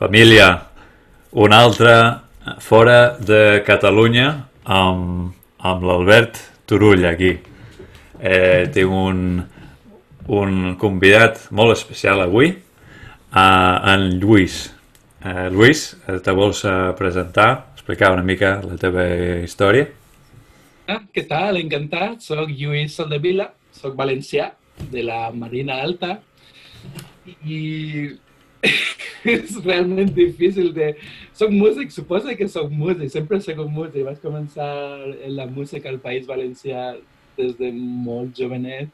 família, un altre fora de Catalunya amb, amb l'Albert Turull aquí. Eh, tinc un, un convidat molt especial avui, eh, en Lluís. Eh, Lluís, te vols eh, presentar, explicar una mica la teva història? Ah, què tal? Encantat. Soc Lluís Soldevila, soc valencià de la Marina Alta i és realment difícil de... Soc músic, suposa que soc músic, sempre he sigut músic. Vaig començar en la música al País Valencià des de molt jovenet.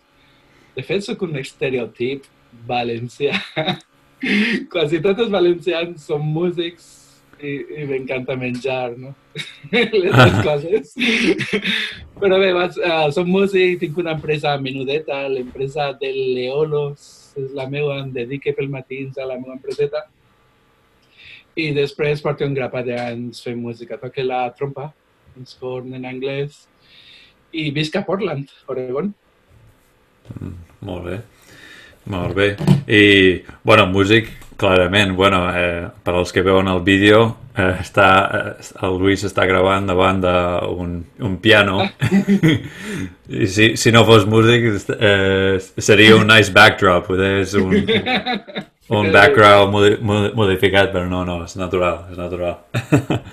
De fet, sóc un estereotip valencià. Quasi tots els valencians són músics i, i m'encanta menjar, no? Les coses. Però bé, vaig, uh, soc músic, tinc una empresa menudeta, l'empresa del Leolos, és la meva, em dedique pel matins a la meva empreseta. I després porto un grapat d'anys fent música. Toque la trompa, un corn en anglès, i visc a Portland, Oregon. Mm, molt bé. Molt bé. I, bueno, músic, clarament, bueno, eh, per als que veuen el vídeo, eh, està, eh, el Luis està gravant davant d'un un piano. I si, si no fos músic, eh, seria un nice backdrop, és un, un background modi modificat, però no, no, és natural, és natural.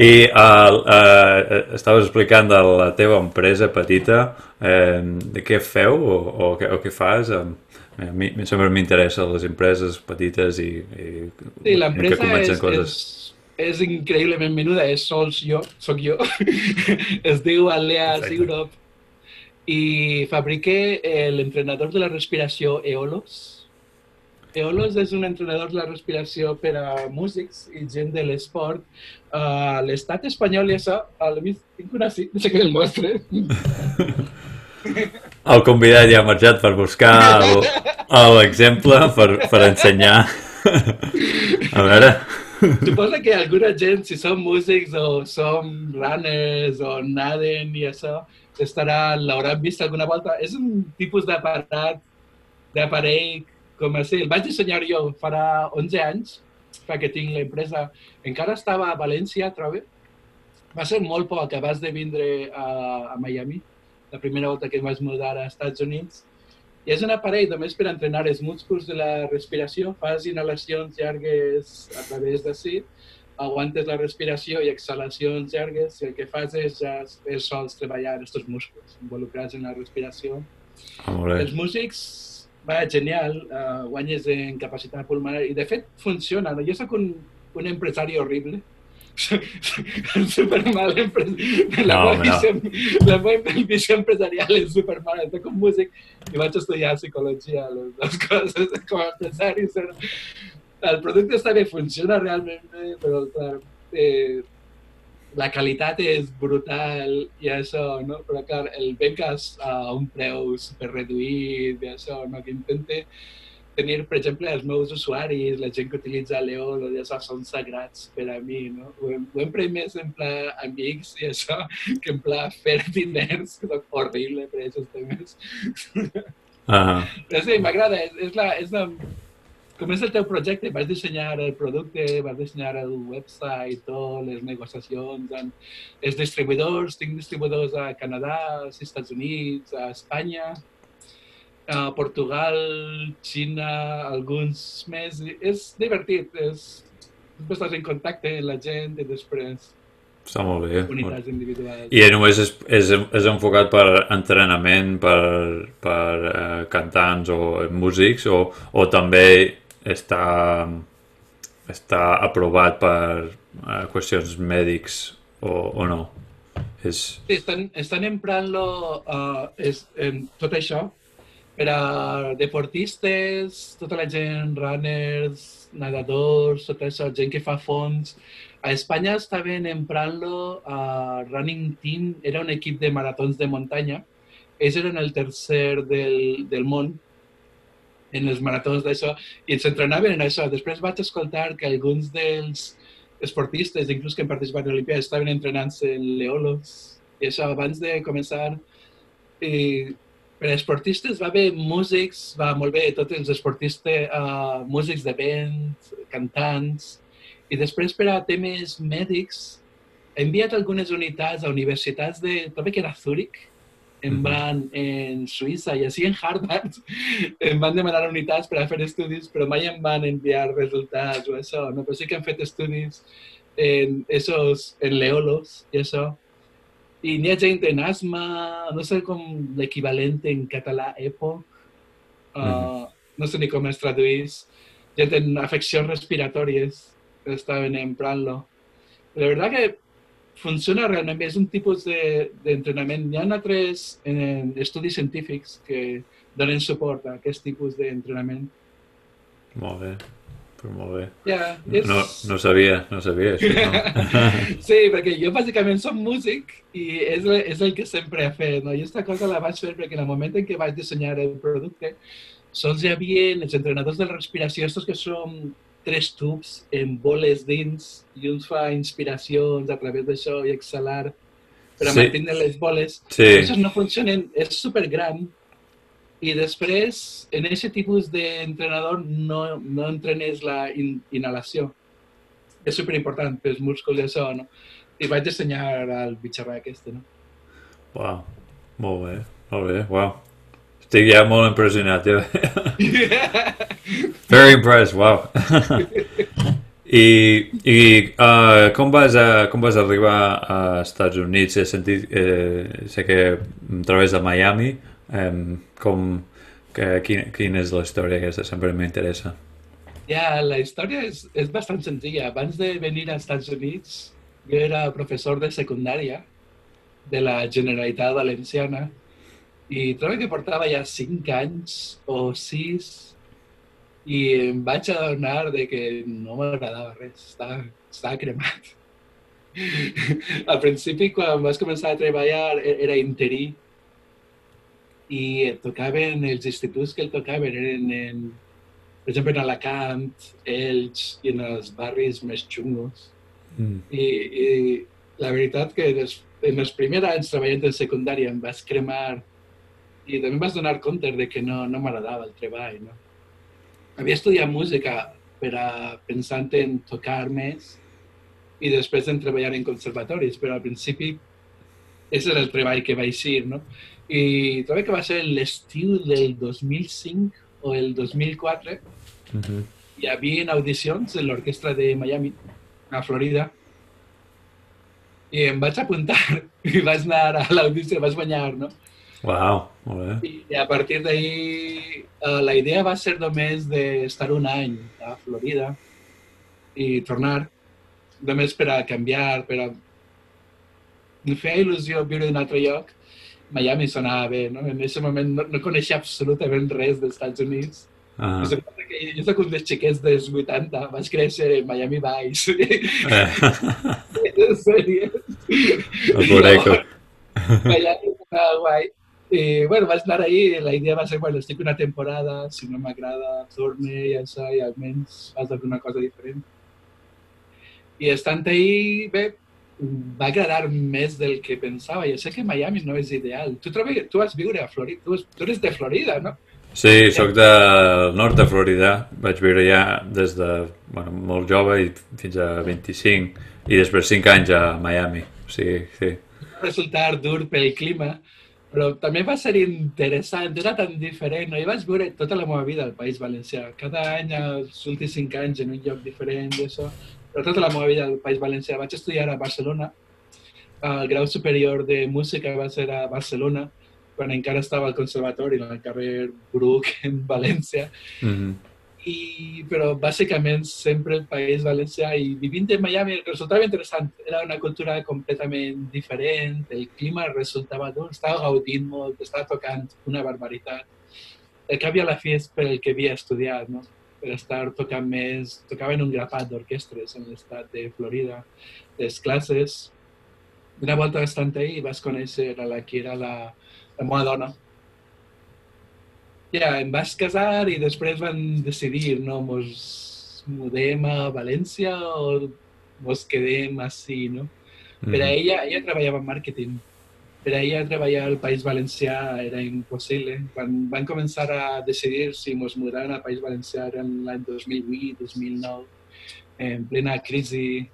I uh, uh, estaves explicant de la teva empresa petita, eh, de què feu o, o, o què fas? A mi sempre m'interessa les empreses petites i, i sí, l'empresa és, coses. és, és increïblement menuda, és sols jo, sóc jo. es diu Aleas Europe i fabrique l'entrenador de la respiració Eolos, Eolos és un entrenador de la respiració per a músics i gent de l'esport. Uh, L'estat espanyol i això, a la tinc una sí, no sé què el mostre. El convidat ja ha marxat per buscar l'exemple per, per ensenyar. A veure... Suposa que alguna gent, si som músics o som runners o naden i això, estarà, l'hauran vist alguna volta. És un tipus d'aparat, d'aparell com a el vaig dissenyar jo farà 11 anys, fa que tinc l'empresa. Encara estava a València, trobo. Va ser molt poc abans de vindre a, a Miami, la primera volta que em vaig mudar als Estats Units. I és un aparell només per entrenar els músculs de la respiració. Fas inhalacions llargues a través d'ací, aguantes la respiració i exhalacions llargues i el que fas és ja és sols treballar aquests músculs involucrats en la respiració. Ah, els músics va, genial, uh, guanyes en capacitat pulmonar i de fet funciona. No? Jo sóc un, un empresari horrible, super mal. La, no, la visió empresarial és super mala. Soc un músic i vaig estudiar psicologia, les dues coses com a empresari. El producte està bé, funciona realment bé, però eh, la qualitat és brutal i això, no? Però clar, el beques a un preu super reduït i això, no? Que intente tenir, per exemple, els meus usuaris, la gent que utilitza Leo, i això són sagrats per a mi, no? Ho hem, ho hem pres més en pla amics i això que en pla fer diners, que és horrible per aquests temes. Uh -huh. Però sí, m'agrada, és, és, la, és la com és el teu projecte? Vas dissenyar el producte, vas dissenyar el website, tot, les negociacions amb els distribuïdors. Tinc distribuïdors a Canadà, als Estats Units, a Espanya, a Portugal, Xina, alguns més. És divertit, és... Després estàs en contacte amb la gent i després està molt bé. Unitats individuals. I només és, és, és enfocat per entrenament, per, per uh, cantants o músics, o, o també està, està aprovat per uh, qüestions mèdics o, o no? És... Sí, estan, estan emprant-lo uh, és, en tot això per a deportistes, tota la gent, runners, nedadors, tota això, gent que fa fons. A Espanya estaven emprant-lo a uh, Running Team, era un equip de maratons de muntanya. Ells eren el tercer del, del món en els maratons d'això, i ens entrenaven en això. Després vaig escoltar que alguns dels esportistes, inclús que han participat en l'Olimpíada, estaven entrenant-se en l'Eolos. I això, abans de començar, i per esportistes va haver músics, va molt bé, tots els esportistes, uh, músics de vent, cantants, i després per a temes mèdics he enviat algunes unitats a universitats de, també que era Zúrich, Mhm. van en Suïssa i així en Harvard em van demanar unitats per a fer estudis, però mai em van enviar resultats o això, no? però sí que han fet estudis en, esos, en leolos i això. I n'hi ha gent en asma, no sé com l'equivalent en català EPO, uh, no sé ni com es traduís, gent en afeccions respiratòries estaven emprant-lo. La verdad que funciona realment bé, és un tipus de- d'entrenament. De, Hi ha altres eh, estudis científics que donen suport a aquest tipus d'entrenament. Molt bé. Però molt bé. Ja, és... No, no sabia, no sabia això, no? Sí, perquè jo bàsicament som músic i és, és el que sempre he fet. No? I aquesta cosa la vaig fer perquè en el moment en què vaig dissenyar el producte sols hi havia els entrenadors de respiració, estos que són tres tubs amb boles dins i uns fa inspiracions a través d'això i exhalar per a Sí. mantenir les boles. Sí, Aquests no funcionen, és supergran i després en aquest tipus d'entrenador no, no entrenes la in, inhalació. És superimportant pels músculs i això, no? I vaig dissenyar el bitxarrà aquest, no? Uau, molt bé, molt bé, uau. Estic ja molt impressionat, ja. Very impressed, wow. I, i uh, com, vas a, com vas arribar a Estats Units? He sentit, eh, sé que a través de Miami, eh, com, que, quin, quina és la història aquesta? Sempre m'interessa. Ja, la història és, és bastant senzilla. Abans de venir als Estats Units, jo era professor de secundària de la Generalitat Valenciana i trobo que portava ja cinc anys o sis i em vaig adonar de que no m'agradava res, estava, estava cremat. Al principi, quan vaig començar a treballar, e- era interí i tocaven els instituts que el tocaven eren en, per exemple, en Alacant, Elx i en els barris més xungos. Mm. I, i la veritat que des, en els primers anys treballant en secundària em vaig cremar i també em vaig donar compte de que no, no m'agradava el treball. No? Havia estudiat música per a pensant en tocar més i després en treballar en conservatoris, però al principi ese era el treball que vaig ir, no? I trobo que va ser l'estiu del 2005 o el 2004 Mm -hmm. hi havia audicions en l'orquestra de Miami, a Florida, i em vaig apuntar i vaig anar a l'audició, vaig guanyar, no? Uau, molt bé. I a partir d'ahir uh, la idea va ser només d'estar un any a Florida i tornar, només per a canviar, per a... Em feia il·lusió viure en un altre lloc. Miami sonava bé, no? En aquest moment no, no coneixia absolutament res dels Estats Units. Ah. Uh -huh. que jo soc un dels xiquets dels 80, vaig créixer en Miami Vice. Eh, en sèrie. Boreco. Miami guai. I, bueno, vaig anar ahí, la idea va ser, bueno, estic una temporada, si no m'agrada, torne i això, i almenys fas alguna cosa diferent. I estant ahí, bé, va agradar més del que pensava. Jo sé que Miami no és ideal. Tu, trobes, tu vas viure a Florida, tu, tu eres de Florida, no? Sí, sóc del nord de Florida. Vaig viure ja des de bueno, molt jove i fins a 25 i després 5 anys a Miami. Sí, sí. Va resultar dur pel clima, però també va ser interessant, era tan diferent. Jo vaig viure tota la meva vida al País Valencià. Cada any, els últims cinc anys, en un lloc diferent i això. Però tota la meva vida al País Valencià. Vaig estudiar a Barcelona. El grau superior de música va ser a Barcelona, quan encara estava al conservatori, al carrer Bruc, en València. Mm -hmm. I, però bàsicament sempre el País Valencià i vivint en Miami resultava interessant. Era una cultura completament diferent, el clima resultava dur, estava gaudint molt, estava tocant una barbaritat. El i a la fi és per el que havia estudiat, no? per estar tocant més, tocava en un grapat d'orquestres en l'estat de Florida. Les classes, una volta estant ahí vas conèixer a la que era la, la meva dona, ja, em vaig casar i després van decidir, no, mos mudem a València o mos quedem així, no? Mm. Per a ella, ella treballava en màrqueting per a ella treballar al País Valencià era impossible. Quan van començar a decidir si ens mudaran al País Valencià en l'any 2008, 2009, en plena crisi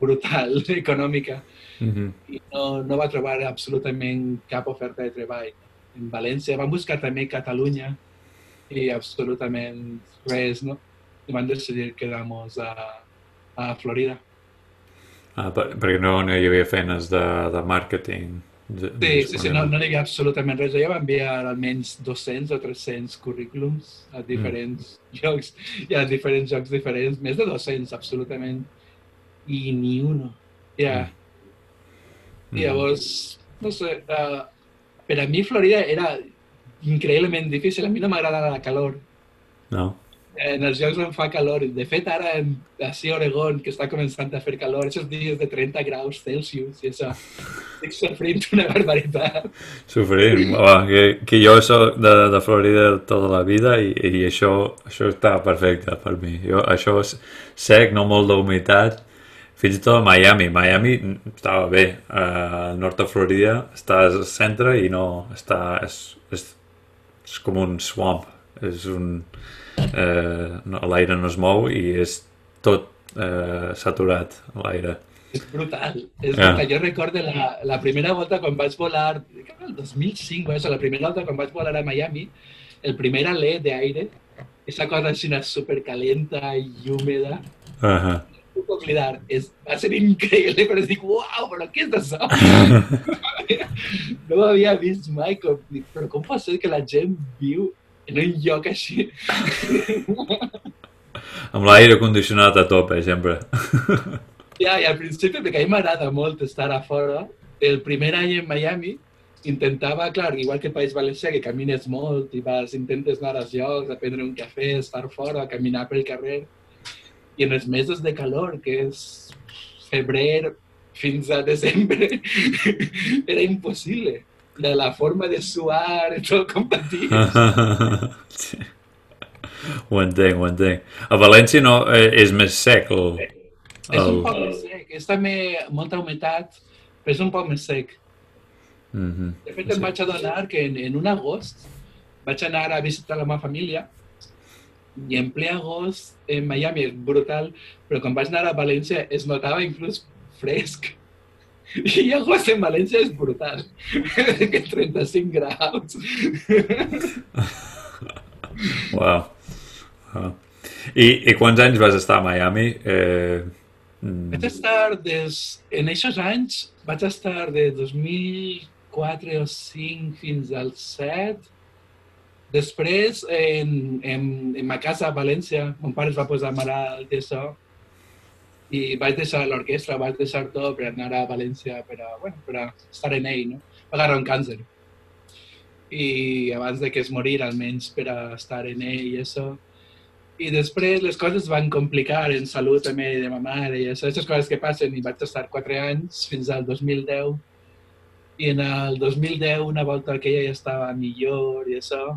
brutal econòmica, Mm -hmm. i no, no va trobar absolutament cap oferta de treball. En València van buscar també Catalunya i absolutament res, no? I van decidir quedar-nos a, a Florida. Ah, per, perquè no, no hi havia feines de, de màrqueting. Sí, sí, sí, no, no hi havia absolutament res. Jo va enviar almenys 200 o 300 currículums a diferents llocs i a diferents llocs diferents, més de 200 absolutament, i ni uno. Ja, Mm. I llavors, no sé, uh, per a mi Florida era increïblement difícil. A mi no m'agrada la calor. No? En els llocs on fa calor. De fet, ara, en, així a Oregon, que està començant a fer calor, aquests dies de 30 graus Celsius, i això, estic sofrint una barbaritat. Sofrint. Oh, que, que jo soc de, de Florida tota la vida i, i això, això està perfecte per mi. Jo, això és sec, no molt d'humitat. Fins i tot a Miami. Miami estava bé. Uh, al nord de Florida estàs al centre i no està... És, és, és com un swamp. És un... Eh, no, l'aire no es mou i és tot eh, saturat, l'aire. És brutal. És Ja. brutal. Jo recordo la, la primera volta quan vaig volar, el 2005, això, la primera volta quan vaig volar a Miami, el primer alè d'aire, esa cosa així supercalenta i húmeda, Uh -huh. No puc oblidar, és, va ser increïble, però dic, uau, però què és això? no ho havia vist mai, com, dic, però com pot ser que la gent viu en un lloc així? Amb l'aire condicionat a tope, sempre. Ja, i al principi, perquè a mi m'agrada molt estar a fora, el primer any en Miami intentava, clar, igual que el País Valencià, que camines molt i vas, intentes anar als llocs, a prendre un cafè, estar fora, caminar pel carrer, i en els mesos de calor, que és febrer fins a desembre, era impossible. De la forma de suar, tot com patís. sí. Ho entenc, ho entenc. A València no, eh, és més sec el... És un el... poc més sec, és també molta humitat, però és un poc més sec. Mhm. De fet, em vaig adonar que en, en un agost vaig anar a visitar la meva família ple agost en Miami és brutal, però quan vaig anar a València es notava inclús fresc. I agost en València és brutal. que 35 graus. Uau. Uau. I, I quants anys vas estar a Miami? Eh, mm, Vaig estar des... En aquests anys vaig estar de 2004 o 5 fins al 7. Després, en, en, en ma casa a València, mon pare es va posar malalt i això, i vaig deixar l'orquestra, vaig deixar tot per anar a València per a, bueno, per a estar en ell, no? Va agarrar un càncer. I abans de que es morir, almenys per a estar en ell i això. I després les coses van complicar en salut també de ma mare i això, aquestes coses que passen i vaig estar quatre anys fins al 2010 i en el 2010 una volta que ella ja estava millor i això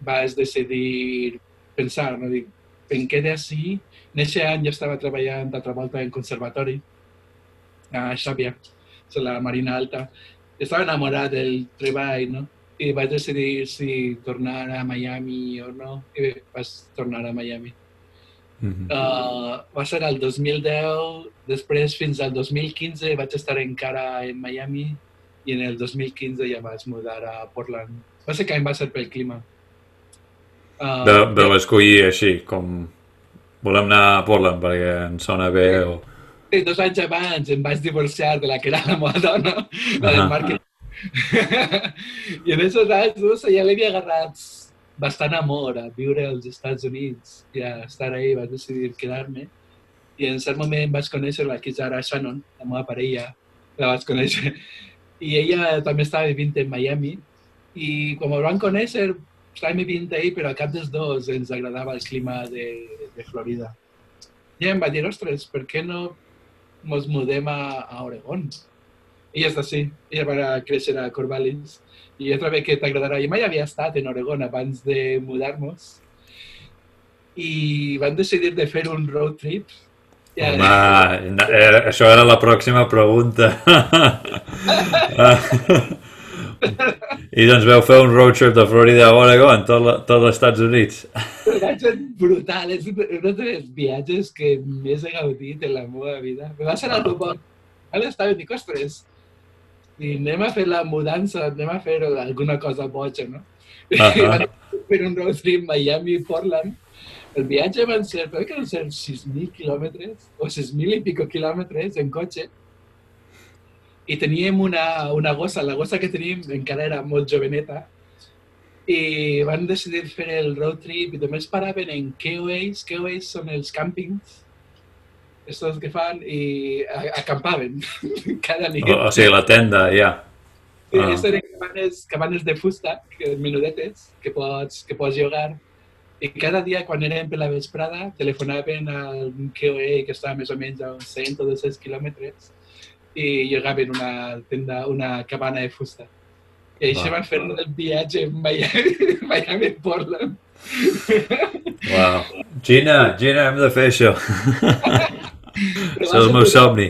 vaig decidir pensar, no? Dic, em quedé així en aquest any jo estava treballant d'altra volta en conservatori a Xàbia, a la Marina Alta estava enamorat del treball, no? i vaig decidir si tornar a Miami o no, i bé, vaig tornar a Miami. mhm. Uh, va ser el 2010, després fins al 2015 vaig estar encara en Miami i en el 2015 ja vaig mudar a Portland. Bàsicament va ser pel clima. Uh, De, de l'escollir així, com... Volem anar a Portland perquè ens sona bé o... Sí, dos anys abans em vaig divorciar de la que era la meva dona, la del Ahà. màrqueting. I en aquests anys no sé, ja l'havia agarrat bastant amor a viure als Estats Units i a estar ahí, vaig decidir quedar-me. I en cert moment vaig conèixer la Kizara Shannon, la meva parella, la vaig conèixer. I ella també estava vivint en Miami. I quan em van conèixer, estàvem vivint ahí, però a cap dels dos ens agradava el clima de, de Florida. I em va dir, ostres, per què no ens mudem a, a Oregon? I és així. Ella va créixer a Corvallis. I jo trobo que t'agradarà. Jo mai havia estat en Oregon abans de mudar-nos. I vam decidir de fer un road trip Ja, Home, eh, això era la pròxima pregunta. I doncs veu fer un road trip de Florida a Oregon, tot, la, tot els Estats Units. Va ser brutal, és un dels viatges que més he gaudit en la meva vida. Me va ser al Dubon. Ara estava dic, ostres, i anem a fer la mudança, anem a fer alguna cosa boja, no? Ahà. per un road trip Miami-Portland. El viatge van ser, crec que van ser 6.000 quilòmetres, o 6.000 i pico quilòmetres en cotxe. I teníem una, una gossa, la gossa que teníem encara era molt joveneta, i van decidir fer el road trip i només paraven en KOAs, KOAs són els càmpings, estos que fan, i acampaven cada nit. O, o sigui, la tenda, ja. Sí, Ah. ah. eren cabanes, cabanes de fusta, que, menudetes, que pots, que pots llogar. I cada dia, quan érem per la vesprada, telefonaven al KOE, que estava més o menys a uns 100 o 200 quilòmetres, i llogaven una tenda, una cabana de fusta. I això Va. van fer el viatge en Miami, Miami Portland. Wow. Gina, Gina, hem de fer això. Això és el meu somni.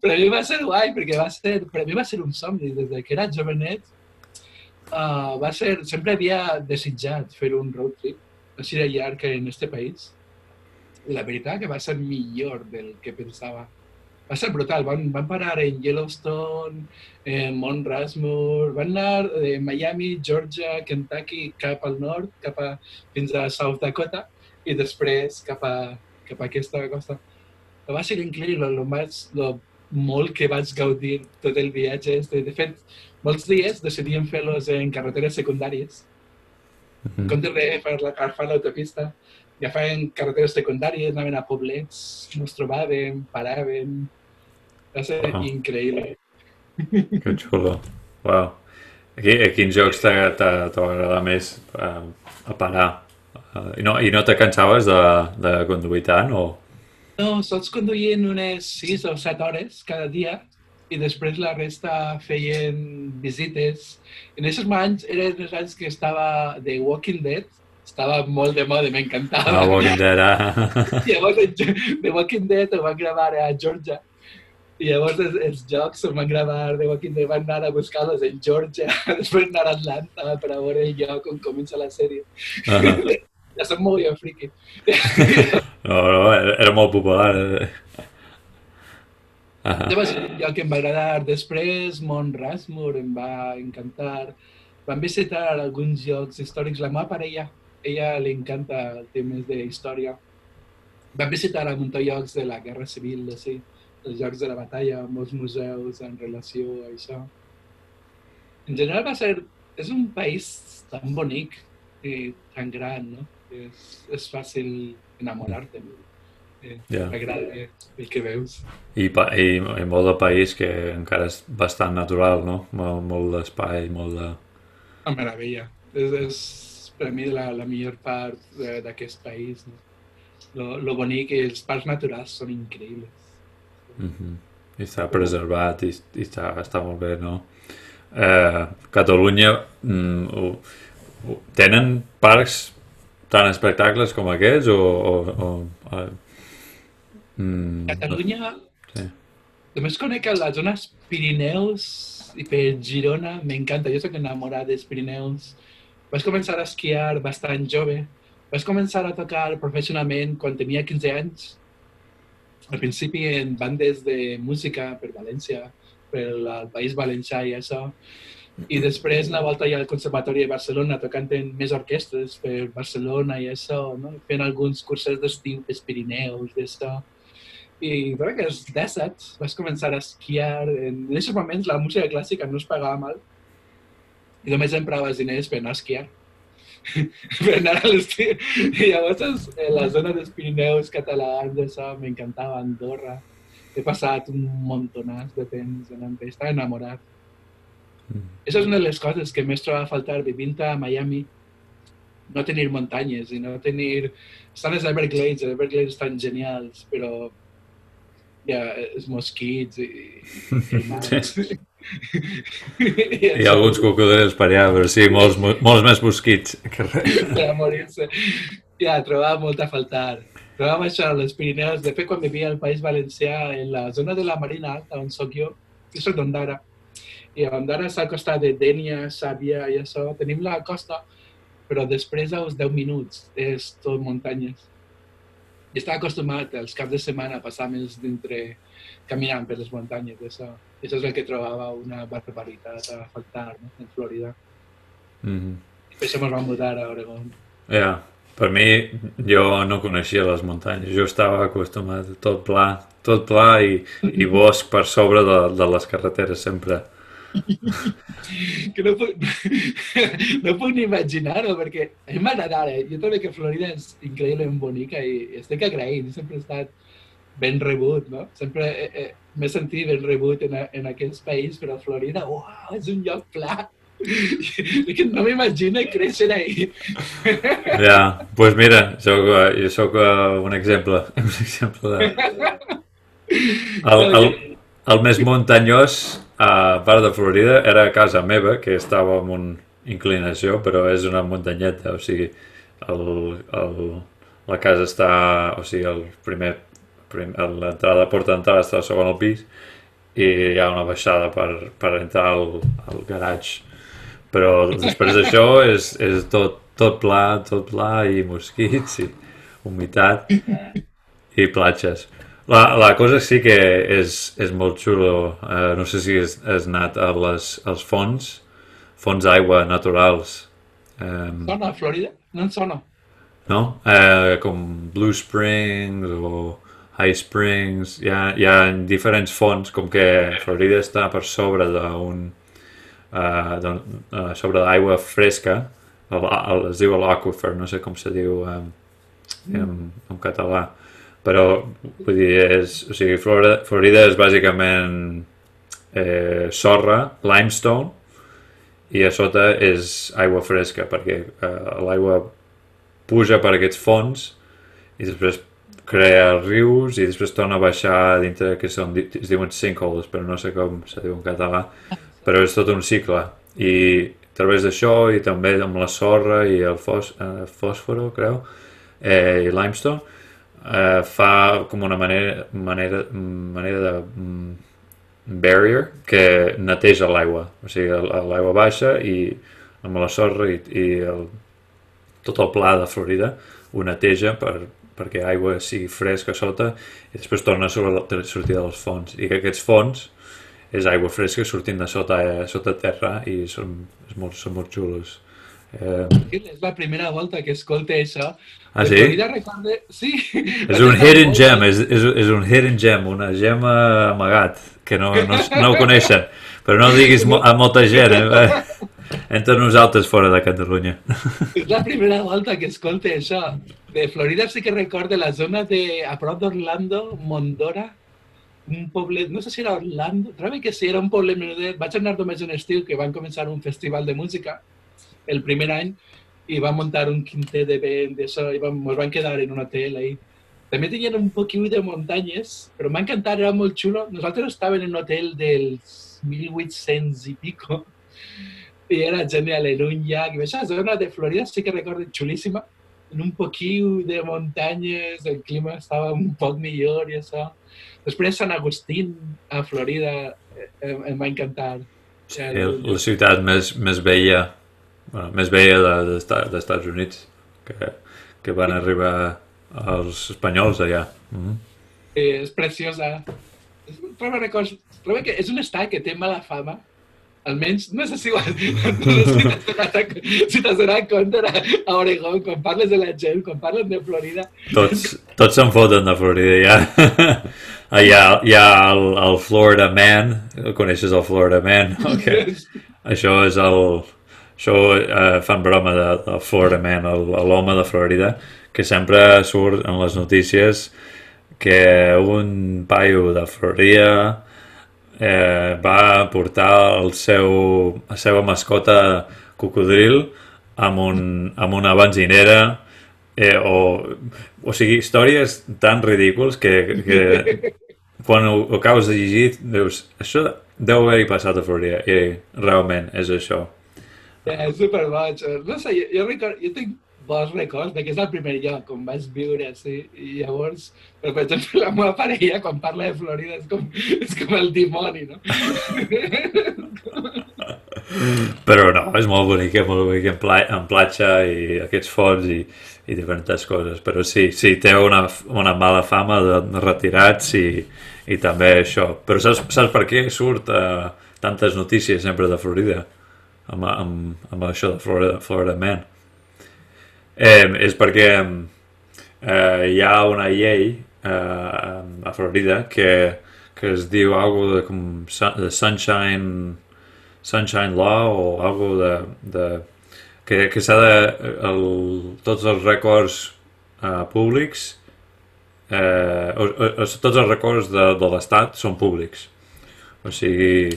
Però a mi va ser guai, perquè va ser, per a mi va ser un somni. Des de que era jovenet, uh, va ser, sempre havia desitjat fer un road trip així de llarg en este país. I la veritat que va ser millor del que pensava. Va ser brutal. Van, van parar en Yellowstone, en Mount Rushmore, van anar de Miami, Georgia, Kentucky, cap al nord, cap a, fins a South Dakota, i després cap a, cap a aquesta costa va ser increïble, lo, més, lo molt que vaig gaudir tot el viatge. este. De fet, molts dies decidíem fer-los en carreteres secundàries. En comptes de fer la agafar l'autopista, agafaven carreteres secundàries, anaven a poblets, ens trobàvem, paràvem. Va ser Ah. increïble. Que xulo. Wow. Aquí, a quins jocs agradat més uh, a parar? Uh, I no, i no te cansaves de, de conduir tant? O... No, sols conduïen unes 6 o 7 hores cada dia i després la resta feien visites. En aquests anys eren els anys que estava The Walking Dead, estava molt de moda, m'encantava. Ah, Walking Dead, ah. Llavors, en- The Walking Dead ho van gravar a Georgia. I llavors els, els jocs on van gravar The Walking Dead van anar a buscar-los en Georgia, després anar a Atlanta per a veure el lloc on comença la sèrie. Ah. Ja som molt jo friki. No, no, era, era molt popular. eh. Ah. Ja va ser un lloc que em va agradar. Després, Mont Rushmore em va encantar. Vam visitar alguns llocs històrics. La meva parella, ella li encanta temes de història. Vam visitar un munt de llocs de la Guerra Civil, així, els llocs de la batalla, molts museus en relació a això. En general va ser... És un país tan bonic i tan gran, no? És, és fàcil enamorar-te. Eh, Ja. T'agrada el que veus. I, i, I molt de país que encara és bastant natural, no? Molt, molt d'espai, molt de... Una meravella. És, és per mi la, la millor part d'aquest país. No? Lo, lo bonic els parcs naturals són increïbles. Mm -hmm. I està preservat i, i està, està molt bé, no? Eh, Catalunya mm, ho, ho, tenen parcs tan espectacles com aquests o... o, o eh, mm, Catalunya, Sí. només conec a les zones Pirineus i per Girona, m'encanta. Jo soc enamorat dels Pirineus. Vaig començar a esquiar bastant jove. Vaig començar a tocar professionalment quan tenia 15 anys. Al principi en bandes de música per València, per el País Valencià i això. I després una volta ja al Conservatori de Barcelona tocant en més orquestres per Barcelona i això, no? fent alguns cursos d'estiu pels Pirineus, d'això. I crec que als 17 vaig començar a esquiar. En aquests moments la música clàssica no es pagava mal i només emprava els diners per anar a esquiar. per anar a l'estiu. I llavors en la zona dels Pirineus catalans, això m'encantava, Andorra. He passat un montonàs de temps anant estava enamorat. Mm. És una de les coses que més trobava a faltar vivint a Miami. No tenir muntanyes i no tenir... Estan les Everglades, els Everglades estan genials, però ha els mosquits i... i, i, Hi ha alguns cocodrils per allà, però sí, molts, mo- molts més mosquits que res. per a morir-se. Ja, trobava molt a faltar. Però va baixar a les Pirineus. De fet, quan vivia al País Valencià, en la zona de la Marina Alta, on soc jo, jo soc d'Ondara, i a Ondara està al costat de Dènia, Sàvia i això. Tenim la costa, però després als 10 minuts és tot muntanyes. I estava acostumat els caps de setmana a passar més dintre caminant per les muntanyes. Això, això és el que trobava una barbaritat a faltar no? en Florida. Mm -hmm. Per això ens vam mudar a Oregon. Ja, yeah. per mi, jo no coneixia les muntanyes, jo estava acostumat a tot pla, tot pla i, i bosc per sobre de, de les carreteres sempre. que no puc, no puc ni imaginar-ho, perquè a mi m'agrada, eh? jo trobo que Florida és increïblement bonica i estic agraït, sempre he estat ben rebut, no? Sempre eh, eh, m'he sentit ben rebut en, en aquest país, però Florida, uau, és un lloc pla. que no m'imagino créixer ahí. Ja, doncs pues mira, soc, jo sóc un exemple, un exemple de... El, el, el més muntanyós a part de Florida era a casa meva, que estava en una inclinació, però és una muntanyeta, o sigui, el, el, la casa està, o sigui, el primer, prim, l'entrada, porta d'entrada està al segon pis i hi ha una baixada per, per entrar al, al garatge. Però després d'això és, és tot, tot pla, tot pla i mosquits i humitat i platges. La, la cosa sí que és, és molt xulo. Uh, no sé si has, has anat a les, als fons, fons d'aigua naturals. Um, sona a Florida? No en sona. No? Uh, com Blue Springs o High Springs. Hi ha, hi ha diferents fons, com que Florida està per sobre d'un... Uh, uh, sobre d'aigua fresca, el, el, es diu l'aquifer, no sé com se diu um, en, en català però vull dir, és, o sigui, Florida, Florida és bàsicament eh, sorra, limestone, i a sota és aigua fresca, perquè eh, l'aigua puja per aquests fons i després crea rius i després torna a baixar dintre que són, es diuen sinkholes, però no sé com se diu en català, però és tot un cicle. I a través d'això i també amb la sorra i el fos, eh, fòsforo, creu, eh, i limestone, eh, fa com una manera, manera, manera de mm, barrier que neteja l'aigua. O sigui, l'aigua baixa i amb la sorra i, i el, tot el pla de Florida ho neteja per, perquè aigua sigui fresca sota i després torna a sortir dels fons. I que aquests fons és aigua fresca sortint de sota, eh, sota terra i són, molt, són molt xulos. Eh... És la primera volta que escolta això. Ah, sí? Recorde... Sí. És un hidden gem, és, és, és un hidden gem, una gema amagat, que no, no, no ho coneixen. Però no ho diguis a molta gent, eh? Entre nosaltres fora de Catalunya. És la primera volta que escolta això. De Florida sí que recorde la zona de, a prop d'Orlando, Mondora, un poble, no sé si era Orlando, trobo que sí, era un poble menudet. Vaig anar només un estiu que van començar un festival de música el primer any i vam muntar un quintet de vent d'això i vam, ens vam quedar en un hotel ahí. També tenien un poquiu de muntanyes, però m'ha encantat, era molt xulo. Nosaltres estàvem en un hotel dels 1800 i pico i era genial, en un llac. I aquesta zona de Florida sí que recordo xulíssima, en un poquiu de muntanyes, el clima estava un poc millor i això. Després Sant Agustín, a Florida, em, em va encantar. Sí, la ciutat més, més vella bueno, més dels de, de, Estats Units que, que van arribar els espanyols allà. Mm -hmm. És preciosa. Trobo records, trobo que és un estat que té mala fama, almenys, no sé si, si t'has donat compte a Oregon, quan parles de la gent, quan parles de Florida... Tots, tots se'n foten de Florida, ja. Allà hi ha el, el Florida Man, coneixes el Florida Man? Okay. Això és el, això eh, fan broma de, de Florida Man, l'home de Florida, que sempre surt en les notícies que un paio de Florida eh, va portar el seu, la seva mascota cocodril amb, un, amb una benzinera eh, o, o sigui, històries tan ridículs que, que quan ho, ho acabes de llegir dius, això deu haver-hi passat a Florida i realment és això és superboig. No sé, jo, jo, record, jo tinc bons records, que és el primer lloc on vaig viure, sí, i llavors, però, per exemple, la meva parella, quan parla de Florida, és com, és com el dimoni, no? Però no, és molt bonic, és molt bonic en platja i aquests forts i, i diferents coses, però sí, sí, té una, una mala fama de retirats i, i també això. Però saps, saps per què surt uh, tantes notícies sempre de Florida? Amb, amb, amb això de Florida, Florida Man. Eh, és perquè eh, hi ha una llei eh, a Florida que, que es diu algo de, com, de Sunshine Sunshine Law o algo de, de que, que s'ha de el, tots els records uh, públics eh, o, o, tots els records de, de l'Estat són públics. O sigui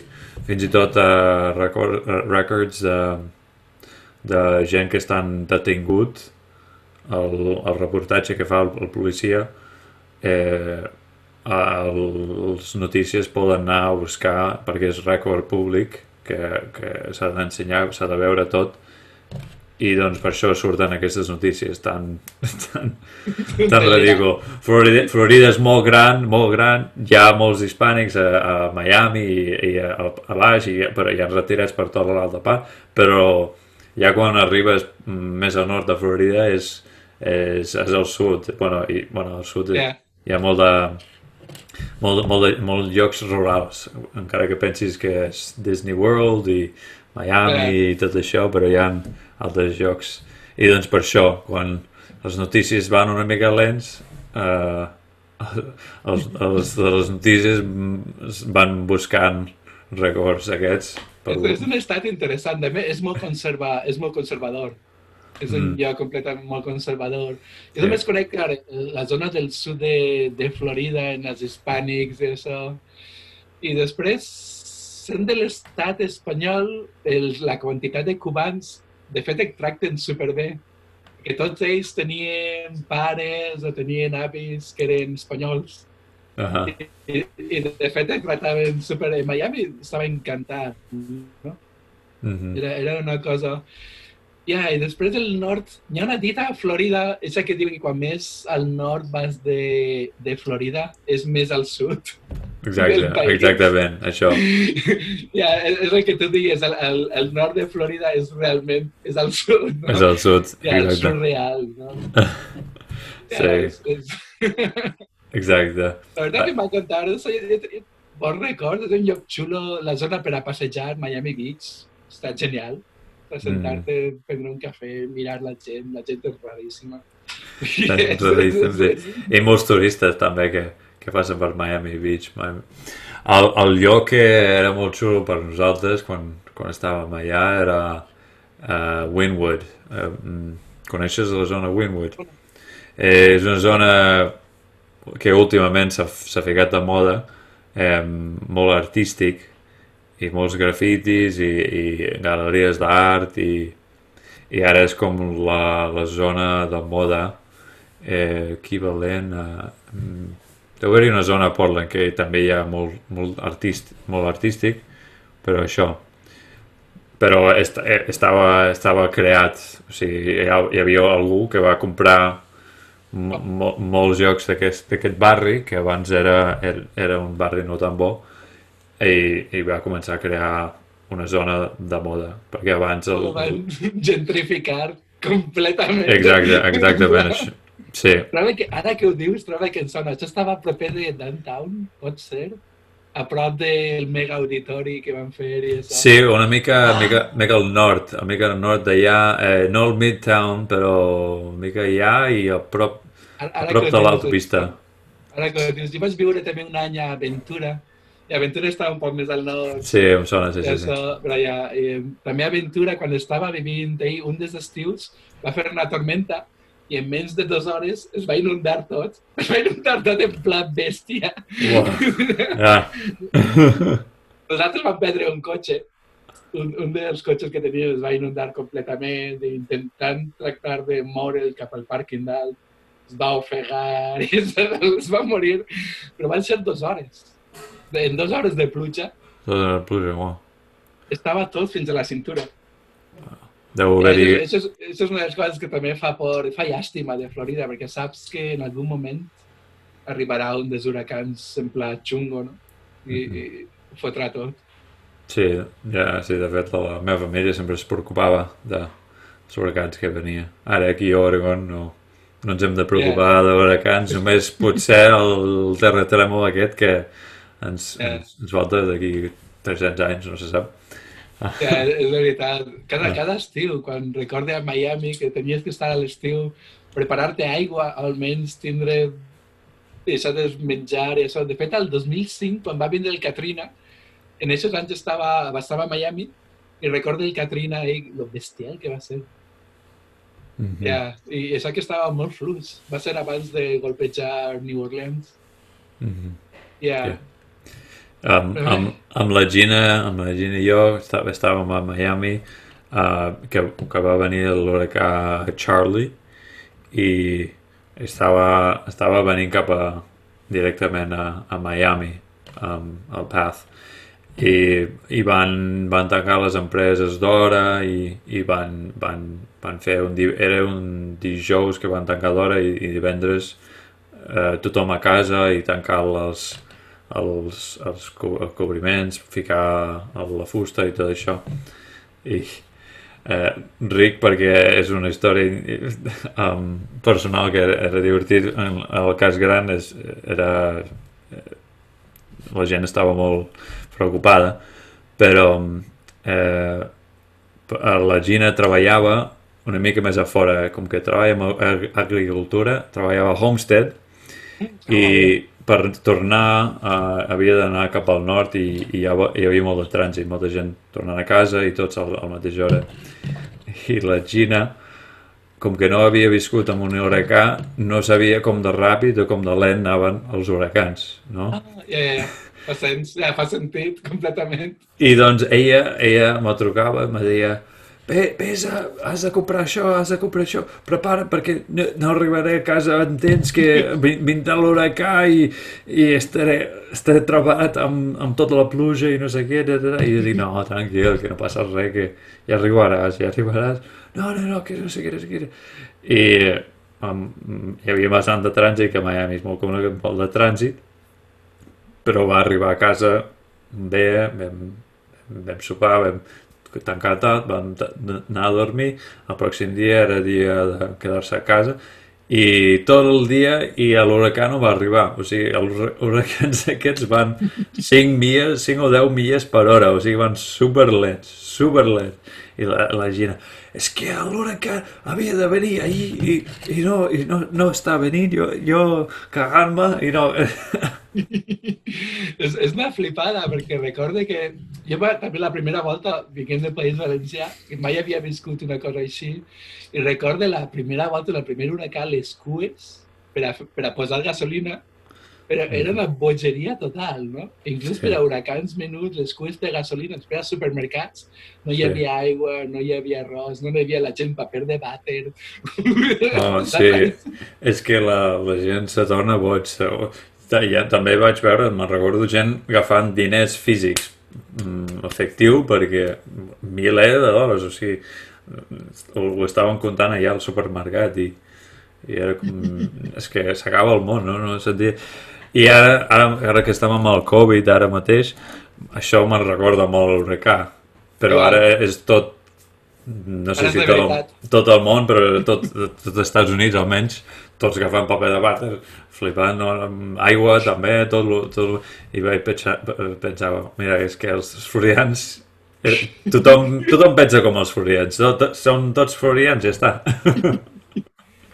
fins i tot uh, record, uh, records de, de gent que estan detingut el, el reportatge que fa el, el policia eh, el, els notícies poden anar a buscar perquè és rècord públic que, que s'ha d'ensenyar, s'ha de veure tot i doncs per això surten aquestes notícies tan, tan, tan ridícul. Florida, Florida és molt gran, molt gran, hi ha molts hispànics a, a Miami i, i a, a baix, i, però hi ha retirats per tota l'altra part, però ja quan arribes més al nord de Florida és, és, és al sud, bueno, i, bueno al sud yeah. hi ha molt de, molt, molt, de, molt llocs rurals, encara que pensis que és Disney World i Miami yeah. i tot això, però hi ha altres jocs. I doncs per això, quan les notícies van una mica lents, eh, els, els de les notícies van buscant records aquests. Per... És, és un estat interessant, també és molt, conserva, és molt conservador. És un mm. lloc completament molt conservador. Jo sí. només conec clar, la zona del sud de, de Florida, en els hispànics i això. I després, sent de l'estat espanyol, el, la quantitat de cubans de fet et tracten superbé, que tots ells tenien pares o tenien avis que eren espanyols. Uh -huh. I, i, de fet et tractaven super... A Miami estava encantat, no? Uh -huh. era, era una cosa... Ja, i després del nord, hi ha una dita a Florida, és que diu que quan més al nord vas de, de Florida, és més al sud. Exacte, exactament, això. Ja, és, és el que tu digues, el, el, el nord de Florida és realment, és al sud, no? És al sud, ja, exacte. És surreal, no? sí. Ja, és, és... Exacte. La veritat que m'ha encantat, bon record, és un lloc xulo, la zona per a passejar, Miami Beach, està genial. Per sentar-te, mm. prendre un cafè, mirar la gent, la gent és raríssima. Raríssim, sí. I molts turistes també que, que passen per Miami Beach. Miami. El, el lloc que era molt xulo per nosaltres quan, quan estàvem allà era uh, Wynwood. Uh, coneixes la zona Wynwood? Eh, és una zona que últimament s'ha ficat de moda, eh, molt artístic, i molts grafitis i, i galeries d'art i, i ara és com la, la zona de moda eh, equivalent a... Mm, Deu haver-hi una zona a Portland que també hi ha molt, molt, artist, molt artístic, però això. Però est eh, estava, estava creat, o sigui, hi, hi havia algú que va comprar mo molts jocs d'aquest barri, que abans era, era, era un barri no tan bo, i, i va començar a crear una zona de moda, perquè abans... El, el van gentrificar completament. Exacte, exactament. Això, Sí. Troba que, ara que ho dius, troba que em sona. Això estava a proper de Downtown, pot ser? A prop del mega auditori que van fer i això. Sí, una mica, ah. mica, mica al nord, una mica al nord d'allà, eh, no al Midtown, però una mica allà i a prop, ara, ara a prop de l'autopista. Ara que dius, jo vaig viure també un any a Aventura, i Aventura estava un poc més al nord. Sí, em sona, sí, sí. sí. Però ja, eh, també Aventura, quan estava vivint ahir un dels estius, va fer una tormenta i en menys de dues hores es va inundar tot. Es va inundar tot en pla bèstia. Wow. Yeah. Nosaltres vam perdre un cotxe. Un, un dels cotxes que teníem es va inundar completament, intentant tractar de moure'l cap al pàrquing dalt. Es va ofegar i es, es va morir. Però van ser dues hores. En dues hores de pluja. De pluja, wow. Estava tot fins a la cintura. Deu haver-hi... Això, és, això és una de les coses que també fa por, fa llàstima de Florida, perquè saps que en algun moment arribarà un dels huracans en pla xungo, no? I, Mhm. i fotrà tot. Sí, ja, sí, de fet la meva família sempre es preocupava de els huracans que venia. Ara aquí a Oregon no, no ens hem de preocupar de huracans, només potser el terratrèmol aquest que ens, Yeah. ens, ens volta d'aquí 300 anys, no se sap. Ja, és veritat. Cada, Ah. cada estiu, quan recorde a Miami que tenies que estar a l'estiu, preparar-te aigua, almenys tindre això de menjar i això. De fet, el 2005, quan va vindre el Katrina, en aquests anys estava, estava a Miami i recordo el Katrina i lo bestial que va ser. Mhm. Ja, I això que estava molt fluix. Va ser abans de golpejar New Orleans. Mhm. Ja, Ja. Amb, amb, amb la Gina, amb la Gina i jo estava, estàvem a Miami uh, que, que va venir l'huracà Charlie i estava, estava venint cap a directament a, a Miami um, al Path i, i van, van tancar les empreses d'hora i, i van, van, van fer un, era un dijous que van tancar d'hora i, i divendres eh, tothom a casa i tancar les, els, els co- els cobriments, ficar la fusta i tot això. I eh, ric perquè és una història um, personal que era, era divertit. En el cas gran és, era... eh, La gent estava molt preocupada, però eh, la Gina treballava una mica més a fora, com que treballa ag- agricultura, treballava a Homestead, i per tornar uh, havia d'anar cap al nord i, i hi, havia, molt de trànsit, molta gent tornant a casa i tots al, al mateix hora. I la Gina, com que no havia viscut amb un huracà, no sabia com de ràpid o com de lent anaven els huracans, no? ja, ja, fa, sens, ja, fa sentit completament. I doncs ella, ella me trucava, me deia vés a, has de comprar això, has de comprar això, prepara't perquè no, no arribaré a casa en temps que vi- vindrà l'huracà i, i estaré, estaré trebat amb, amb tota la pluja i no sé què, da. i jo dic, no, tranquil, que no passa res, que ja arribaràs, ja arribaràs. No, no, no, que no sé què, no sé què. I um, hi havia bastant de trànsit, que Miami és molt conegut pel de trànsit, però va arribar a casa bé, vam, vam sopar, vam tancar tot, vam anar a dormir, el pròxim dia era dia de quedar-se a casa i tot el dia i l'huracà no va arribar, o sigui, els hur- huracans aquests van 5 milles, 5 o 10 milles per hora, o sigui, van super lents, super lents. I la, la Gina, és que l'huracà havia de venir ahir i, i, no, i no, no està venint, jo, jo cagant-me i no... és, és una flipada, perquè recorde que jo també la primera volta vinguent del País Valencià, que mai havia viscut una cosa així, i recorde la primera volta, el primer huracà, les cues per a, per a posar gasolina, però era una bogeria total, no? Inclús Sí. per a huracans menuts, les cues de gasolina, per a supermercats, no hi Sí. havia aigua, no hi havia arròs, no hi havia la gent paper de vàter. Oh, sí, és que la, la gent se torna boig. Ja, també vaig veure, me'n recordo gent agafant diners físics efectiu perquè miler de dòlars, o sigui, ho, ho estaven comptant allà al supermercat i, i era com... és que s'acaba el món, no? no sentia... I ara, ara, ara que estem amb el Covid ara mateix, això me'n recorda molt l'huracà, però ara és tot no sé Ara si tot, veritat. tot el món, però tot, tot, tot els Estats Units almenys, tots agafant paper de vàter, flipant, no? aigua també, tot, lo- tot, lo- i vaig pensar, pensava, mira, és que els florians, eh, tothom, tothom pensa com els florians, tot, són tots florians, ja està.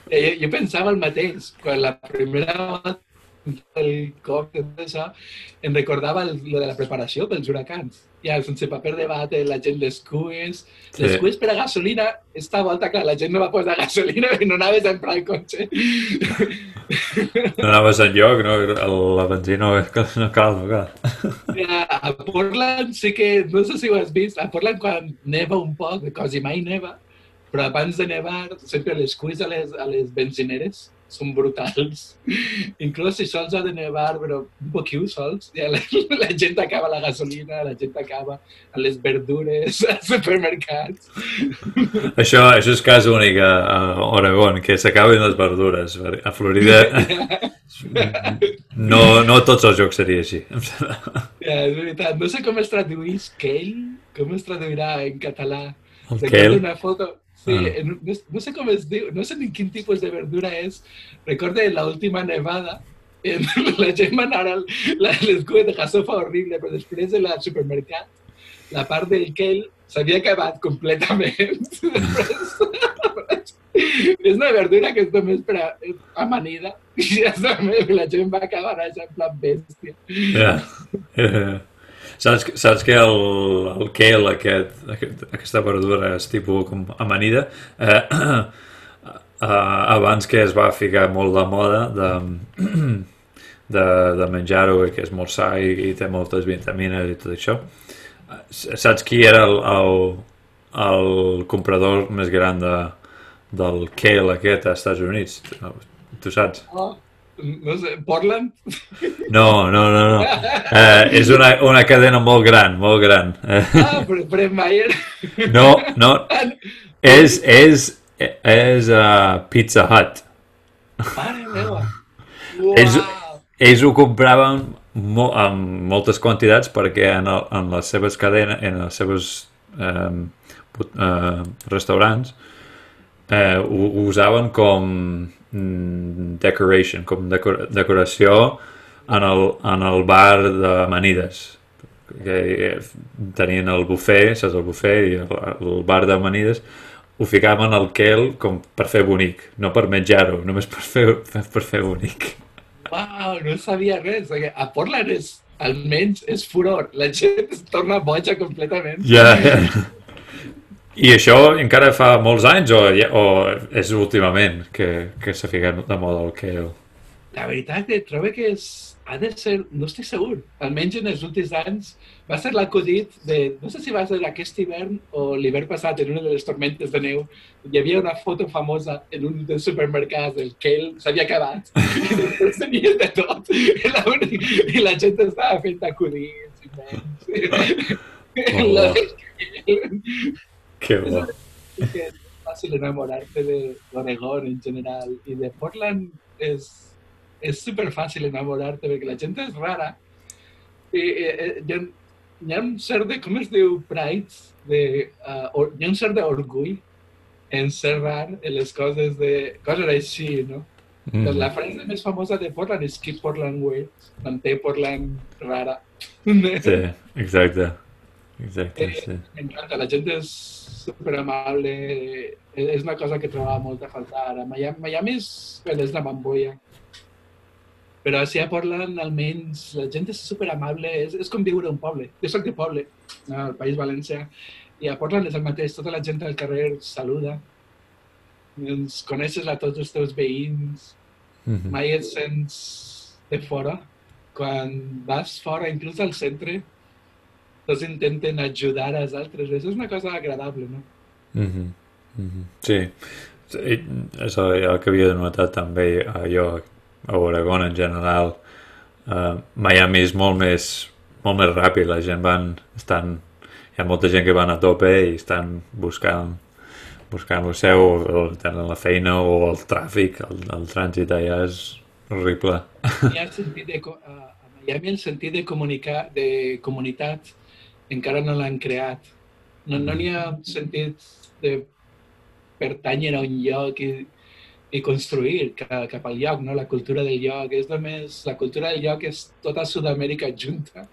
Eh, Jo, jo pensava el mateix, quan la primera volta el cop de tot això, em recordava el, lo de la preparació pels huracans. Ja, sense paper de bate, la gent les cues, Sí. les cues per a gasolina, esta volta, clar, la gent no va posar gasolina i no anaves a emprar el cotxe. No anaves enlloc, no? La benzina no, no cal, no cal. Ja, a Portland sí que, no sé si ho has vist, a Portland quan neva un poc, quasi mai neva, però abans de nevar sempre les cuis a les, a les benzineres són brutals. Inclús si sols ha de nevar, però un poquiu sols, ja la, la gent acaba la gasolina, la gent acaba a les verdures, als supermercats. Això, això és cas únic a, a Oregon, que s'acaben les verdures. A Florida no, no tots els jocs seria així. Ja, és veritat. No sé com es traduís kale, com es traduirà en català. El kale? una foto, sí, Ah. en, no, no sé com es no sé ni quin tipus de verdura és. Recordo la última nevada, en, la gent va anar al la- les de gasofa horrible, però després de la supermercat, la part del kale s'havia acabat completament. Després, és una verdura que és només per a, amanida i ja la gent va acabar això en plan bèstia. Ja. Saps, saps que el, el kale, aquest, aquest, aquesta verdura és tipus com amanida, eh, eh, abans que es va ficar molt de moda de, de, de menjar-ho que és molt sa i, i té moltes vitamines i tot això, saps qui era el, el, el comprador més gran de, del kale aquest als Estats Units? Tu saps? Oh, no sé, Portland? No, no, no, no. Eh, és una, una cadena molt gran, molt gran. Ah, però Brett Meyer. no, no. És, és, és uh, Pizza Hut. Mare meva. Ells, Uau. ells ho compraven mo en moltes quantitats perquè en, el, en les seves cadenes, en les seves eh, eh, restaurants, eh, ho, ho usaven com decoration, com decor decoració en el, en el bar d'amanides que eh, tenien el buffet, saps el buffet i el, el bar d'amanides ho ficaven al kel com per fer bonic, no per menjar-ho, només per fer, per fer bonic. Uau, no sabia res. perquè A Portland és, almenys, és furor. La gent es torna boja completament. Ja, ja. I això encara fa molts anys o, o és últimament que, que s'ha ficat de moda el kale? La veritat que trobo que és, ha de ser, no estic segur, almenys en els últims anys, va ser l'acudit de, no sé si va ser aquest hivern o l'hivern passat, en una de les tormentes de neu, hi havia una foto famosa en un dels supermercats del Kale, s'havia acabat, i després tenies de tot, i la, i la gent estava fent acudits, immensos. La del Kale. Que bo. que és fàcil enamorar-te de l'Oregon en general i de Portland és super fàcil enamorar-te perquè la gent és rara i, i, hi, hi ha un cert de, com es diu, pride de, uh, or, hi ha un cert d'orgull en ser rar en les coses de coses així, no? Mm. La frase més famosa de Portland és Keep Portland Weird, manté Portland rara. Sí, exacte. Exacte, Eh, sí. M'encanta, la gent és super amable, és una cosa que trobava molt a faltar. A Miami, Miami és, és la bamboia. Però si a Portland, almenys, la gent és super amable, és, és com viure un poble. Jo soc de poble, al País Valencià, i a Portland és el mateix, tota la gent al carrer saluda, ens coneixes a tots els teus veïns, Mhm. mai et sents de fora. Quan vas fora, inclús al centre, tots intenten ajudar als altres. Això és una cosa agradable, no? Mhm. Mhm. Sí, Sí, és el, el que havia notat també a jo a Oregon en general. Uh, Miami és molt més, molt més ràpid, la gent van, estan, hi ha molta gent que van a tope i estan buscant buscant el seu, o tenen la feina o el tràfic, el, el trànsit allà és horrible. Hi ha el sentit de, a, Miami el sentit de comunicar, de comunitat encara no l'han creat. No no n'hi ha sentit de pertànyer a un lloc i, i construir cap, cap al lloc, no? La cultura del lloc. És només, la cultura del lloc és tota Sud-amèrica junta.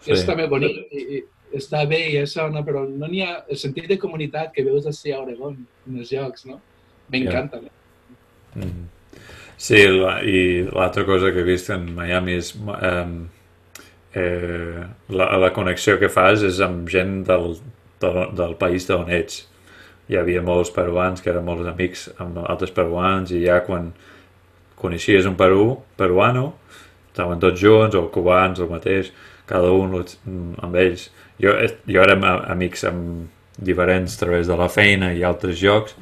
Sí. És també bonic i, i està bé i això, no? però no n'hi ha el sentit de comunitat que veus així a Oregon, en els llocs, no? M'encanta. Yeah. Mm. Sí, la, i l'altra cosa que he vist en Miami és um, eh, la, la connexió que fas és amb gent del, del, del país d'on ets. Hi havia molts peruans que eren molts amics amb altres peruans i ja quan coneixies un perú, peruano, estaven tots junts, o cubans, el mateix, cada un amb ells. Jo, jo érem amics amb diferents a través de la feina i altres llocs,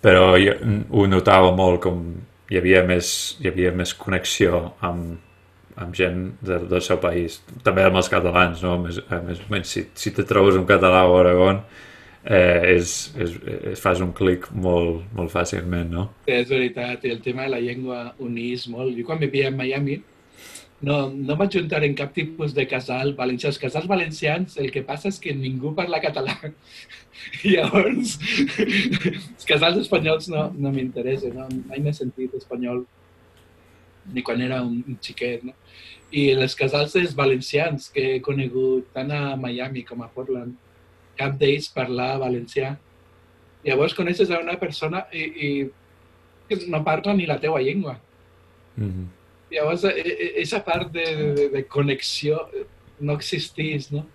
però jo ho notava molt com hi havia més, hi havia més connexió amb, amb gent del, del seu país. També amb els catalans, no? Més, eh, més o menys, si, si te trobes un català a Oregon, eh, és, és, és, fas un clic molt, molt fàcilment, no? És veritat, i el tema de la llengua unís molt. Jo quan vivia a Miami, no, no vaig juntar en cap tipus de casal valencià. Els casals valencians, el que passa és que ningú parla català. I llavors, els casals espanyols no, no m'interessen, no? mai m'he sentit espanyol ni quan era un, un xiquet, no? I els casals dels valencians que he conegut tant a Miami com a Portland, cap d'ells parlar valencià. Llavors coneixes a una persona i, i no parla ni la teua llengua. Mm -hmm. Llavors, aquesta part de, de, de connexió no existís, no?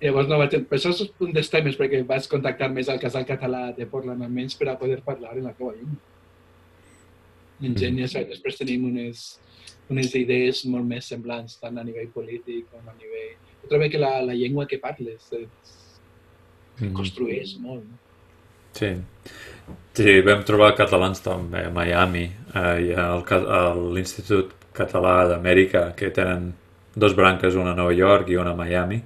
Llavors, no vaig... Per això és un dels temes, perquè vaig contactar més al casal català de Portland, almenys per a poder parlar en la teva llengua en gent, mm. després tenim unes, unes idees molt més semblants, tant a nivell polític com a nivell... Jo trobo que la, la llengua que parles es, mm. construeix molt. Sí. sí, vam trobar catalans també a Miami, eh, a l'Institut Català d'Amèrica, que tenen dos branques, una a Nova York i una a Miami.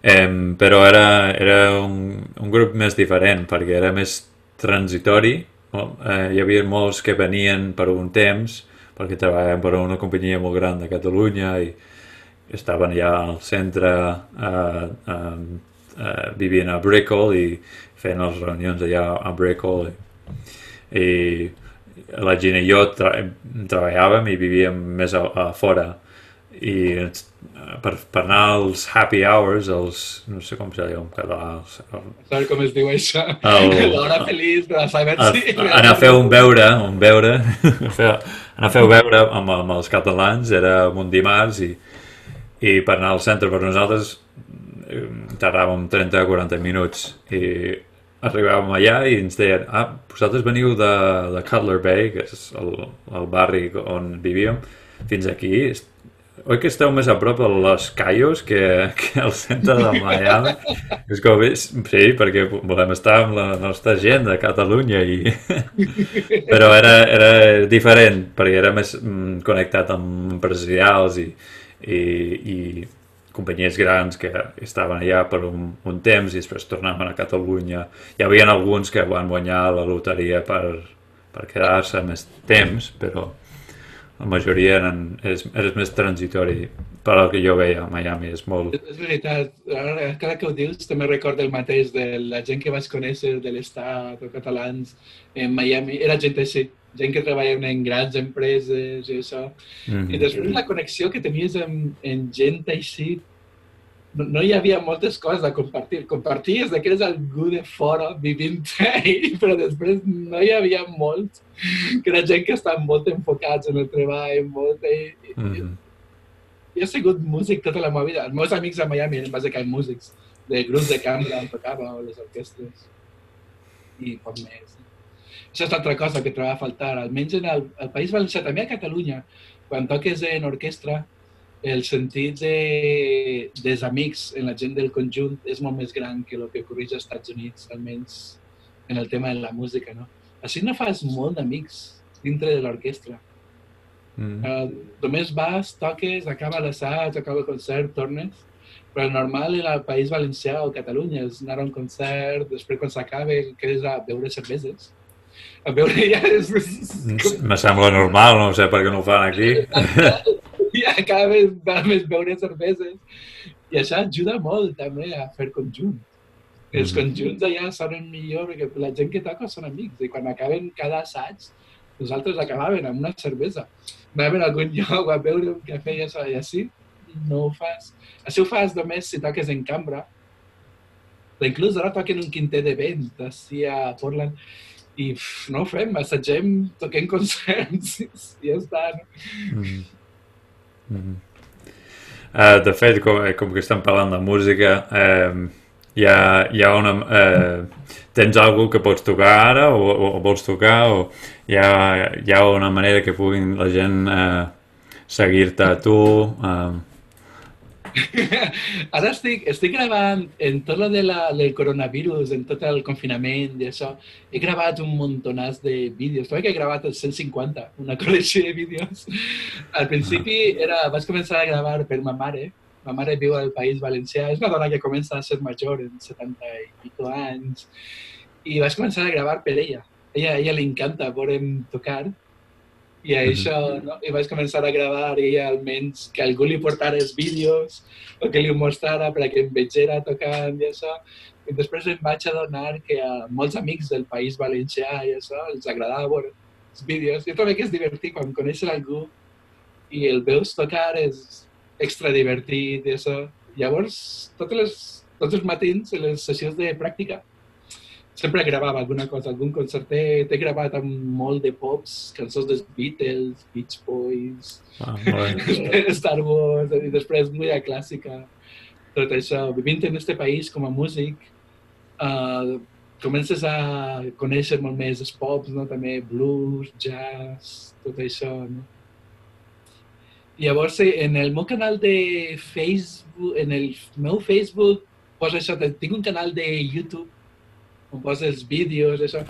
Eh, però era, era un, un grup més diferent, perquè era més transitori, eh, hi havia molts que venien per un temps, perquè treballaven per una companyia molt gran de Catalunya i estaven ja al centre eh, eh, eh, vivint a Brickell i fent les reunions allà a Brickell i, i la gent i jo tra treballàvem i vivíem més a, a fora i per, per anar als happy hours, els, no sé com se diu en català. Saps com es diu això? L'hora feliç de la Cyber City. Anar a fer un veure, un veure, anar a fer un veure amb, amb els catalans, era un dimarts i, i per anar al centre per nosaltres eh, tardàvem 30 o 40 minuts i arribàvem allà i ens deien ah, vosaltres veniu de, de Cutler Bay, que és el, el barri on vivíem, fins aquí, Oi que esteu més a prop de Los Cayos que, que al centre de Miami? és com, sí, perquè volem estar amb la nostra gent de Catalunya i... però era, era diferent, perquè era més mm, connectat amb empresarials i, i, i companyies grans que estaven allà per un, un temps i després tornaven a Catalunya. Hi havia alguns que van guanyar la loteria per, per quedar-se més temps, però la majoria eren, és, és més transitori per al que jo veia a Miami, és molt... És veritat, ara, cada que ho dius també recordo el mateix de la gent que vaig conèixer de l'Estat o catalans en Miami, era gent així, gent que treballa en grans empreses i això. Mm -hmm. I després la connexió que tenies amb, amb gent així no, no hi havia moltes coses a compartir. Comparties de que eres algú de fora vivint ahí, però després no hi havia molt, que era gent que estan molt enfocats en el treball, molt... I, mm -hmm. Jo he sigut músic tota la meva vida. Els meus amics a Miami eren bàsicament músics, de grups de cambra on tocava, o les orquestres, i poc més. Això és altra cosa que trobava a faltar, almenys en el, el País Valencià, també a Catalunya, quan toques en orquestra, el sentit de, dels amics en la gent del conjunt és molt més gran que el que ocorreix als Estats Units, almenys en el tema de la música, no? Així no fas molt d'amics dintre de l'orquestra. Mm. Uh, només vas, toques, acaba l'assaig, acaba el concert, tornes. Però el normal en el País Valencià o Catalunya és anar a un concert, després quan s'acaba quedes a beure cerveses. A beure ja és... Me sembla normal, no sé per què no ho fan aquí. cada vegada va més beure cerveses. I això ajuda molt també a fer conjunt. Els mm. conjunts allà sonen millor perquè la gent que toca són amics i quan acaben cada assaig nosaltres acabàvem amb una cervesa. Anàvem a algun lloc a beure un cafè i, això, i així no ho fas. Així ho fas només si toques en cambra. Però inclús ara toquen un quintet de vent així a Portland i pff, no ho fem, assagem, toquem concerts i ja està. No? Mm -hmm. Mm -hmm. uh, de fet, com, eh, com que estem parlant de música, uh, hi, ha, hi ha una... Uh, tens algú que pots tocar ara o, o, o vols tocar o hi ha, hi ha una manera que puguin la gent uh, seguir-te a tu uh, Ara estic, estic gravant en tot lo de la, del coronavirus, en tot el confinament i això. He gravat un montonàs de vídeos. També que he gravat els 150, una col·lecció de vídeos. Al principi era, vaig començar a gravar per ma mare. Ma mare viu al País Valencià. És una dona que comença a ser major, en 70 i pico anys. I vaig començar a gravar per ella. Ella, a ella li encanta veure'm tocar i això, no? I vaig començar a gravar i almenys que algú li portara els vídeos o que li mostrara perquè em vegera tocant i això. I després em vaig adonar que a molts amics del País Valencià i això els agradava veure els vídeos. Jo trobo que és divertit quan coneixes algú i el veus tocar és extra divertit i això. Llavors, totes les, tots els matins, en les sessions de pràctica, sempre gravava alguna cosa, algun concertet, he gravat amb molt de pops, cançons dels Beatles, Beach Boys, ah, Star Wars, i després música clàssica, tot això. Vivint en este país com a músic, uh, comences a conèixer molt més els pops, no? també blues, jazz, tot això. No? Llavors, en el meu canal de Facebook, en el meu Facebook, poso això, tinc un canal de YouTube on posa els vídeos, això.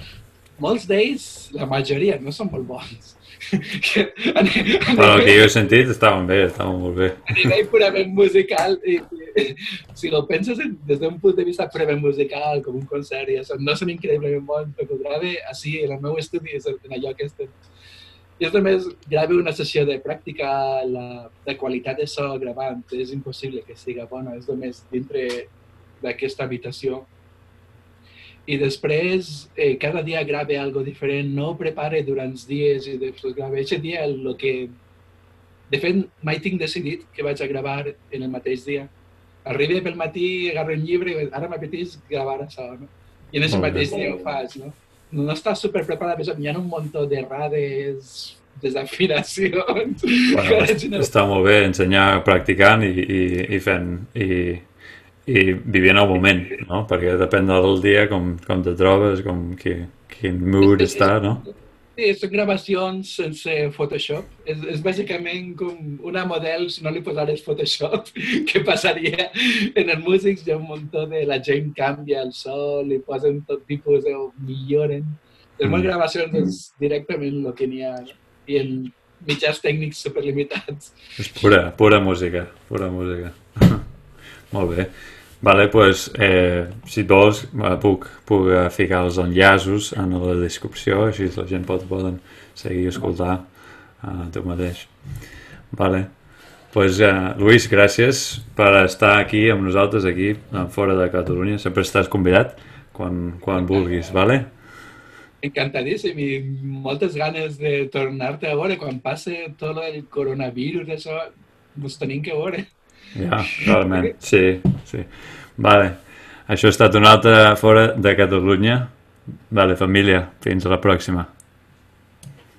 Molts d'ells, la majoria, no són molt bons. que, a, a Però el que jo he sentit estaven bé, estaven molt bé. A nivell purament musical, i, i, si ho penses des d'un punt de vista purament musical, com un concert, i això, no són increïblement bons, però ho grave així, en el meu estudi, és en allò que estem. Jo només grave una sessió de pràctica, la, la qualitat de so gravant és impossible que siga bona, és només dintre d'aquesta habitació i després eh, cada dia grave algo diferent, no prepare durant els dies i després grave. Aquest dia el que... De fet, mai tinc decidit que vaig a gravar en el mateix dia. Arribe pel matí, agarro un llibre i ara m'apeteix gravar això, no? I en aquest mateix dia ho faig, no? No està super preparat, però hi ha un munt d'errades, desafinacions... Bueno, està molt bé ensenyar practicant i, i, i fent... I i vivint el moment, no? Perquè depèn del dia, com, com te trobes, com qui, quin mood està, no? Sí, són gravacions sense Photoshop. És, és bàsicament com una model, si no li posares Photoshop, què passaria? En els músics hi ha un muntó de la gent canvia el so, li posen tot tipus de... milloren. Les mm. gravacions és directament el que n'hi ha. I en mitjans tècnics superlimitats. És pura, pura música, pura música. Molt bé. Vale, pues, eh, si vols, eh, puc, puc eh, ficar els enllaços en la descripció, així la gent pot poden seguir i escoltar uh, tu mateix. Vale. Pues, eh, Luis, gràcies per estar aquí amb nosaltres, aquí, fora de Catalunya. Sempre estàs convidat quan, quan vulguis, vale? Encantadíssim i moltes ganes de tornar-te a veure quan passe tot el coronavirus, això, ens tenim que veure. Ja, clarament, sí, sí. Vale. Això ha estat una altra fora de Catalunya. Vale, família, fins a la pròxima.